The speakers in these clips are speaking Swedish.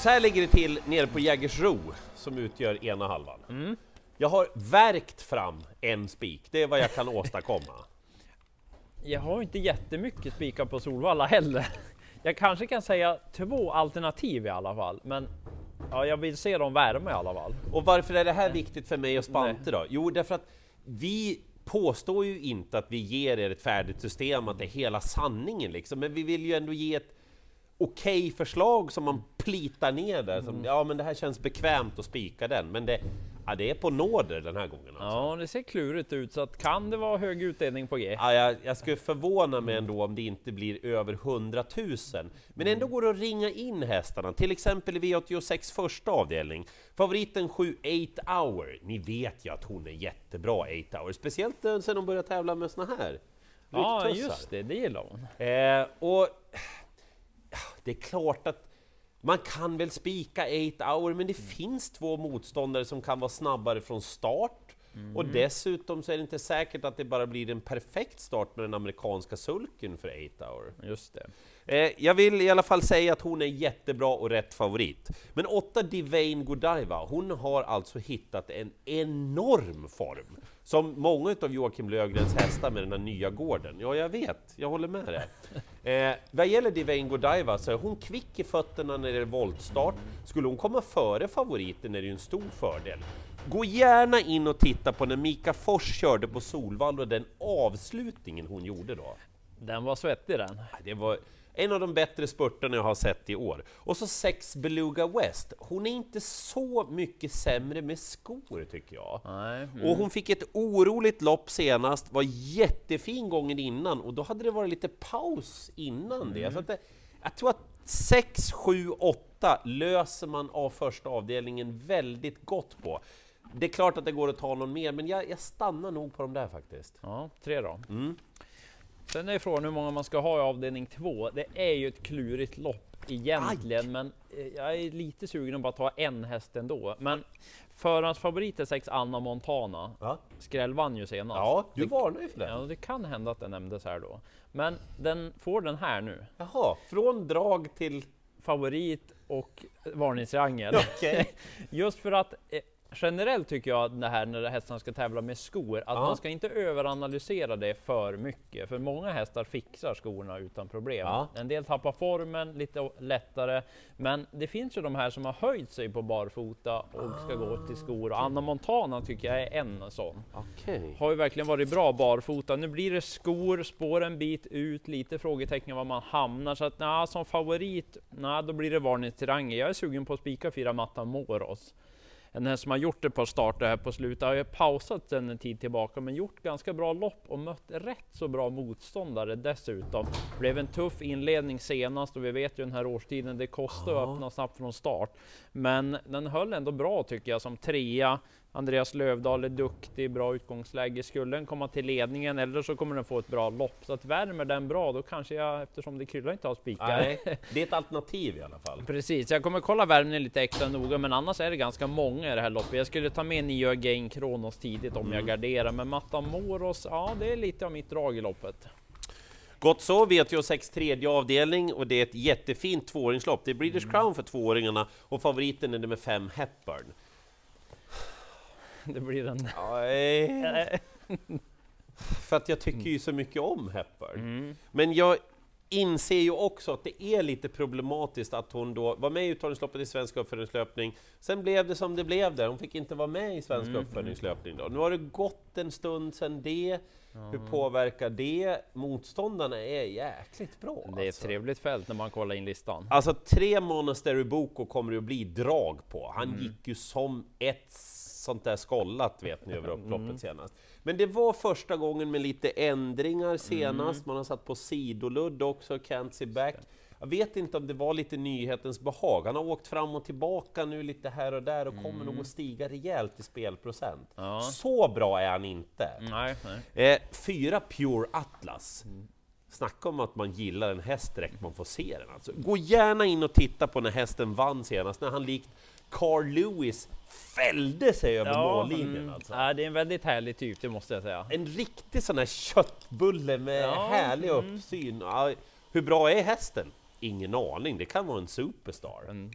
Så här ligger det till nere på Jägersro som utgör ena halvan. Jag har verkt fram en spik, det är vad jag kan åstadkomma. Jag har inte jättemycket spikar på Solvalla heller. Jag kanske kan säga två alternativ i alla fall, men ja, jag vill se dem värma i alla fall. Och varför är det här viktigt för mig och Spante då? Jo, därför att vi påstår ju inte att vi ger er ett färdigt system, att det är hela sanningen liksom, men vi vill ju ändå ge ett okej förslag som man plitar ner där, som ja men det här känns bekvämt att spika den, men det, ja, det är på nåder den här gången alltså. Ja, det ser klurigt ut, så att kan det vara hög utdelning på G? Ja, jag, jag skulle förvåna mig ändå om det inte blir över 100 000. Men ändå går det att ringa in hästarna, till exempel i V86 första avdelning. Favoriten 7 8 hour. Ni vet ju att hon är jättebra 8 hour, speciellt eh, sen hon började tävla med såna här Ja, rycktussar. just det, det gillar hon. Eh, och ja, det är klart att man kan väl spika 8 hour, men det finns två motståndare som kan vara snabbare från start. Och dessutom så är det inte säkert att det bara blir en perfekt start med den amerikanska sulken för 8 hour. Just det. Eh, jag vill i alla fall säga att hon är jättebra och rätt favorit. Men 8 Divane Godiva, hon har alltså hittat en enorm form. Som många av Joakim Lövgrens hästar med den här nya gården. Ja, jag vet, jag håller med dig. Eh, vad gäller Divane Godiva så är hon kvick i fötterna när det är voltstart. Skulle hon komma före favoriten är det ju en stor fördel. Gå gärna in och titta på när Mika Fors körde på Solvalla och den avslutningen hon gjorde då. Den var svettig den. Det var en av de bättre spurterna jag har sett i år. Och så 6 Beluga West. Hon är inte så mycket sämre med skor tycker jag. Nej. Och hon fick ett oroligt lopp senast, var jättefin gången innan och då hade det varit lite paus innan det. Så att det, jag tror att 6, 7, 8 löser man av första avdelningen väldigt gott på. Det är klart att det går att ta någon mer, men jag, jag stannar nog på de där faktiskt. Ja, tre då. Mm. Sen är frågan hur många man ska ha i avdelning två. Det är ju ett klurigt lopp egentligen, men eh, jag är lite sugen att bara ta en häst ändå. Men förhandsfavorit är sex Anna Montana. Ja, Skräll vann ju senast. ja du det, varnar ju för det. ja, det kan hända att den nämndes här då. Men den får den här nu. Jaha, från drag till... Favorit och varningstriangel. Okej. Just för att eh, generellt tycker jag att det här när hästarna ska tävla med skor, att Ja. man ska inte överanalysera det för mycket. För många hästar fixar skorna utan problem. Ja. En del tappar formen lite lättare, men det finns ju de här som har höjt sig på barfota och ska gå till skor. Och Anna Montana tycker jag är en sån. Okej. Har ju verkligen varit bra barfota. Nu blir det skor, spår en bit ut, lite frågetecken var man hamnar. Så att nja, som favorit, nja, då blir det varningstriangel. Jag är sugen på att spika fyra Matta Moros. En häst som har gjort ett par starter här på slutet, har ju pausat sen en tid tillbaka, men gjort ganska bra lopp och mött rätt så bra motståndare dessutom. Blev en tuff inledning senast och vi vet ju den här årstiden, det kostar att öppna snabbt från start. Men den höll ändå bra tycker jag som trea. Andreas Lövdahl är duktig, bra utgångsläge. Skulle den komma till ledningen eller så kommer den få ett bra lopp. Så att värmer den bra, då kanske jag, eftersom det kryllar inte av spikar. Nej, det är ett alternativ i alla fall. Precis, jag kommer kolla värmningen lite extra noga, men annars är det ganska många i det här loppet. Jag skulle ta med Nio Gain Kronos tidigt om jag garderar, men Matamoros, ja det är lite av mitt drag i loppet. Gott så, V86 tredje avdelning och det är ett jättefint tvååringslopp. Det är British Crown för tvååringarna och favoriten är nummer fem Hepburn. Det blir en... För att jag tycker ju så mycket om Hepburn. Mm. Men jag inser ju också att det är lite problematiskt att hon då var med i uttagningsloppet i svensk uppföljningslöpning. Sen blev det som det blev där, hon fick inte vara med i svensk Mm. uppföljningslöpning då. Nu har det gått en stund sedan det. Hur påverkar det? Motståndarna är jäkligt bra. Det är ett alltså. trevligt fält när man kollar in listan. Alltså tre Monastery Boko kommer det att bli drag på. Han Mm. gick ju som ett sånt där skollat vet ni över upploppet Mm. senast. Men det var första gången med lite ändringar senast. Mm. Man har satt på sidoludd också, can't see back. Jag vet inte om det var lite nyhetens behag. Han har åkt fram och tillbaka nu lite här och där och kommer nog att stiga rejält i spelprocent. Mm. Ja. Så bra är han inte. Nej, nej. Eh, fyra Pure Atlas. Snacka om att man gillar en häst direkt man får se den. Alltså, gå gärna in och titta på när hästen vann senast, när han likt Carl Lewis fällde sig över mållinjen. mm. Alltså. ja, det är en väldigt härlig typ, det måste jag säga. En riktig sån här köttbulle med Ja, härlig mm. uppsyn. Ja, hur bra är hästen? Ingen aning, det kan vara en superstar. Mm.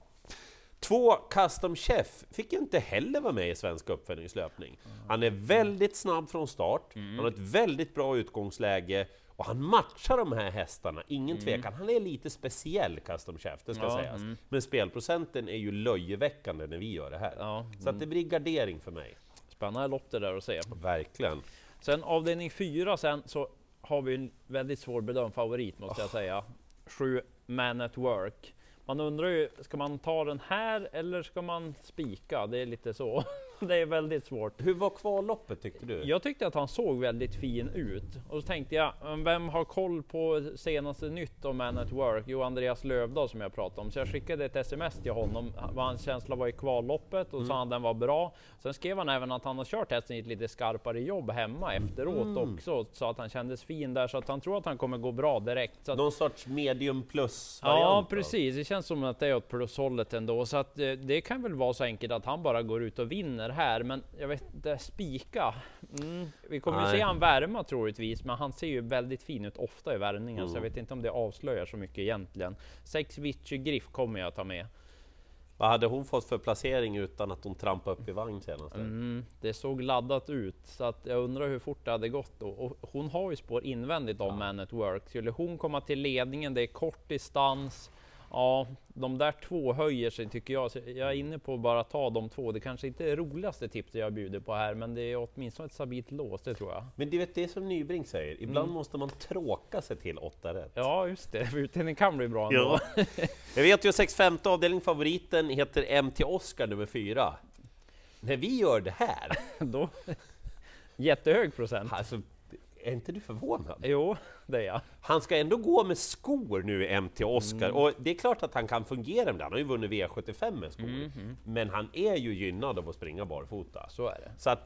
Två Custom Chef fick inte heller vara med i svensk uppföljningslöpning. Han är väldigt snabb från start, han har ett väldigt bra utgångsläge och han matchar de här hästarna, ingen tvekan. Han är lite speciell Custom Chef, det ska Ja, sägas. Men spelprocenten är ju löjeväckande när vi gör det här. Ja, Så att det blir gardering för mig. Spännande lopp det där att se. Verkligen. Sen avdelning fyra sen så har vi en väldigt svårbedömd favorit måste jag säga. Sju Man at Work. Man undrar ju, ska man ta den här eller ska man spika? Det är lite så. Det är väldigt svårt. Hur var kvalloppet tyckte du? Jag tyckte att han såg väldigt fin ut och så tänkte jag, "Men vem har koll på senaste nytt om Man at Work? Jo, Andreas Lövdahl som jag pratade om. Så jag skickade ett sms till honom vad hans känsla var i kvalloppet och sa han den var bra. Sen skrev han även att han har kört hästen i ett lite skarpare jobb hemma efteråt också, så att han kändes fin där, så att han tror att han kommer gå bra direkt. Så att, Någon sorts medium plus Ja precis, det känns som att det är åt plushållet ändå. Så att eh, det kan väl vara så enkelt att han bara går ut och vinner här. Men jag vet inte, spika. Mm. Vi kommer ju Nej. se han värma troligtvis, men han ser ju väldigt fin ut ofta i värmningen. Mm. Så jag vet inte om det avslöjar så mycket egentligen. Sex Vichy Griff kommer jag ta med. Vad hade hon fått för placering utan att hon trampade upp i vagn senast? Mm, det såg laddat ut, så att jag undrar hur fort det hade gått då. Och hon har ju spår invändigt om Man at Work. Skulle hon komma till ledningen, det är kort distans. Ja, de där två höjer sig tycker jag. Så jag är inne på att bara ta de två. Det kanske inte är roligaste tipset jag bjuder på här, men det är åtminstone ett stabilt lås, det tror jag. Men du vet, det är som Nybrink säger, ibland måste man tråka sig till åtta rätt. Ja, just det. Utdelningen kan bli bra ändå. Jag vet ju 6 avdelning, favoriten heter MT Oscar nummer 4. När vi gör det här, Då... Jättehög procent. alltså, är inte du förvånad? Jo, det är jag. Han ska ändå gå med skor nu, MT Oscar, och det är klart att han kan fungera med det. Han har ju vunnit V75 med skor, men han är ju gynnad av att springa barfota. Så är det. Så att,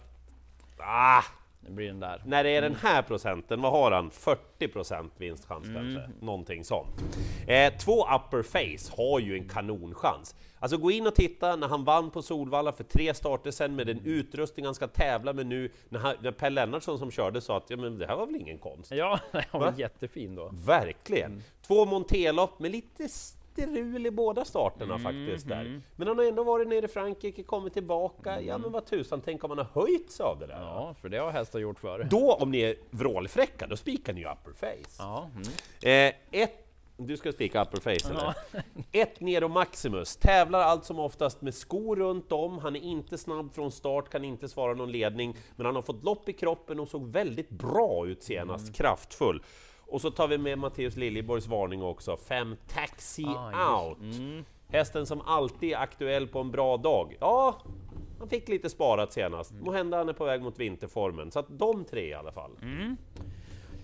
ah, Det blir den där. när det är den här procenten, vad har han? 40 procent vinstchans kanske? Någonting sånt. Eh, två upper face har ju en kanonchans. Alltså gå in och titta när han vann på Solvalla för tre starter sen med den utrustning han ska tävla med nu, när, han, när Per Lennartsson som körde sa att ja, men det här var väl ingen konst? Ja, han var Va? jättefin då. Verkligen! Två montelopp med lite strul i båda starterna faktiskt där. Men han har ändå varit nere i Frankrike, kommit tillbaka. Ja men vad tusan, tänk om han har höjt sig av det där? Ja, för det har hästar gjort förr. Då, om ni är vrålfräcka, då spikar ni ju upper face. Ja, mm. Eh, ett, du ska spika upper face eller? Ett Nero Maximus, tävlar allt som oftast med skor runt om, han är inte snabb från start, kan inte svara någon ledning, men han har fått lopp i kroppen och såg väldigt bra ut senast, Mm. kraftfull. Och så tar vi med Matteus Liljeborgs varning också, fem Taxi Ah, Out. Hästen som alltid är aktuell på en bra dag. Ja, han fick lite sparat senast. Mm. Må hända han är på väg mot vinterformen. Så att de tre i alla fall. Mm.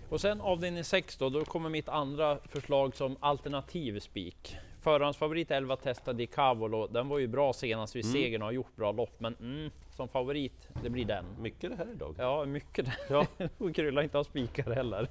Och sen avdelning 6 då, då kommer mitt andra förslag som alternativ spik. Förhandsfavorit 11 Testa di Cavolo, den var ju bra senast vid segern och har gjort bra lopp, men mm, som favorit, det blir den. Mycket det här idag. Ja, mycket Ja. och Krylla inte har spikar heller.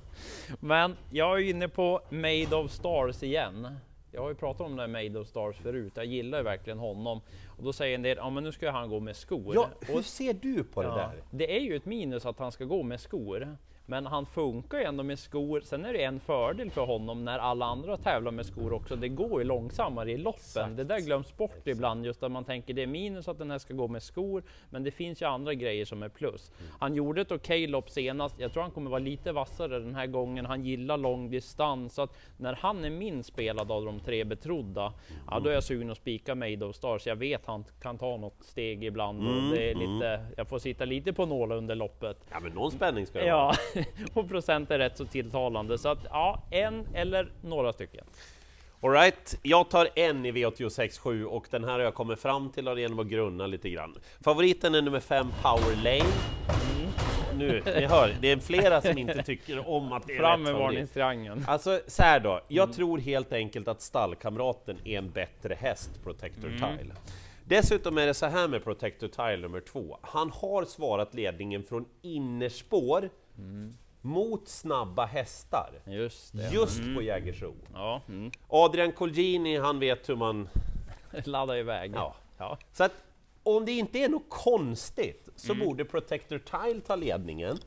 Men jag är inne på Made of Stars igen. Jag har ju pratat om här Made of Stars förut. Jag gillar ju verkligen honom. Och då säger en del, ja men nu ska han gå med skor. Ja, hur och, ser du på det ja, där? det är ju ett minus att han ska gå med skor. Men han funkar ju ändå med skor. Sen är det en fördel för honom när alla andra tävlar med skor också. Det går ju långsammare i loppen. Exakt. Det där glöms bort ibland just att man tänker det är minus att den här ska gå med skor. Men det finns ju andra grejer som är plus. Han gjorde ett okej lopp senast. Jag tror han kommer vara lite vassare den här gången. Han gillar lång distans. Så att när han är min spelad av de tre betrodda, ja då är jag sugen att spika Made of Stars. Jag vet han kan ta något steg ibland. Och det är lite, jag får sitta lite på nål under loppet. Ja, men någon spänning ska det vara. Och procent är rätt så tilltalande. Så att ja, en eller några stycken. All right, jag tar en i V86.7 och den här har jag kommit fram till genom att grunna lite grann. Favoriten är nummer 5, Power Lane. Nu, ni hör, det är flera som inte tycker om att det är Fram med varningstriangeln. Alltså, så här då. Jag Mm. tror helt enkelt att stallkamraten är en bättre häst, Protector Mm. Tile. Dessutom är det så här med Protector Tile nummer två. Han har svarat ledningen från innerspår Mm. mot snabba hästar. Just det. Just på Jägersro. Ja, mm. Adrian Colgjini, han vet hur man... Ladda iväg. Ja. ja. Så att om det inte är något konstigt så borde Protector Tile ta ledningen.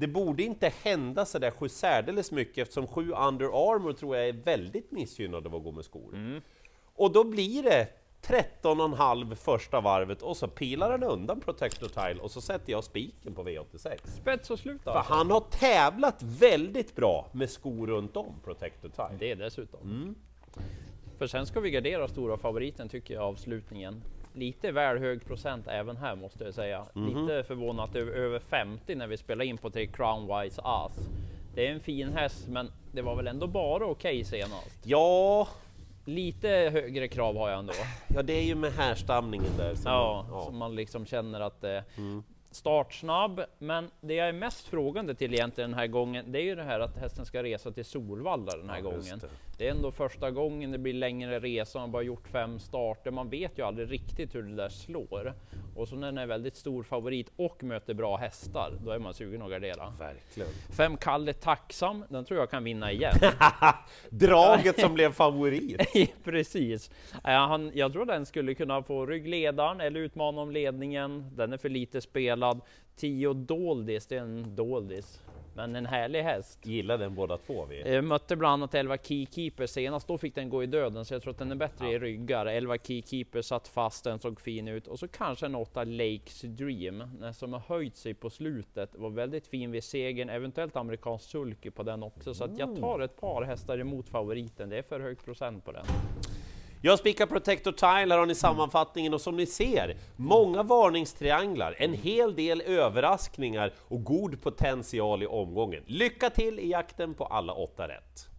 Det borde inte hända så där särdeles mycket eftersom sju Under Armour tror jag är väldigt missgynnade av att gå med skor. Och då blir det 13,5 första varvet och så pilar han undan Protector Tile och så sätter jag spiken på V86. Spets och slut För alltså. han har tävlat väldigt bra med skor runt om Protector Tile. Det är dessutom. För sen ska vi gardera stora favoriten tycker jag avslutningen. Lite väl hög procent även här måste jag säga. Lite förvånat över, över 50 när vi spelar in på tre Crown Wise As. Det är en fin häst men det var väl ändå bara okej senast. Ja, Lite högre krav har jag ändå. ja, det är ju med härstamningen där. som Ja, man- så man liksom känner att det startsnabb. Men det jag är mest frågande till egentligen den här gången, det är ju det här att hästen ska resa till Solvalla den här Ja, gången. det. Det. är ändå första gången det blir längre resa, man har bara gjort fem starter. Man vet ju aldrig riktigt hur det där slår. Och så när den är väldigt stor favorit och möter bra hästar, då är man sugen att gardera. Verkligen. Fem Kalle Tacksam, den tror jag kan vinna igen. Draget som blev favorit. Precis. Ja, han, jag tror den skulle kunna få ryggledaren eller utmana om ledningen. Den är för lite spelad. Tio Doldis, det är en Doldis. Men en härlig häst. Gillar den båda två vi. Jag mötte bland annat 11 Keykeeper senast, då fick den gå i döden, så jag tror att den är bättre i ryggar. 11 Keykeeper satt fast, den såg fin ut. Och så kanske en 8 Lakes Dream, den som har höjt sig på slutet. Var väldigt fin vid segern, eventuellt amerikansk sulky på den också. Så att jag tar ett par hästar emot favoriten, det är för hög procent på den. Jag spikar Protector Tile, här har ni sammanfattningen och som ni ser, många varningstrianglar, en hel del överraskningar och god potential i omgången. Lycka till i jakten på alla åtta rätt!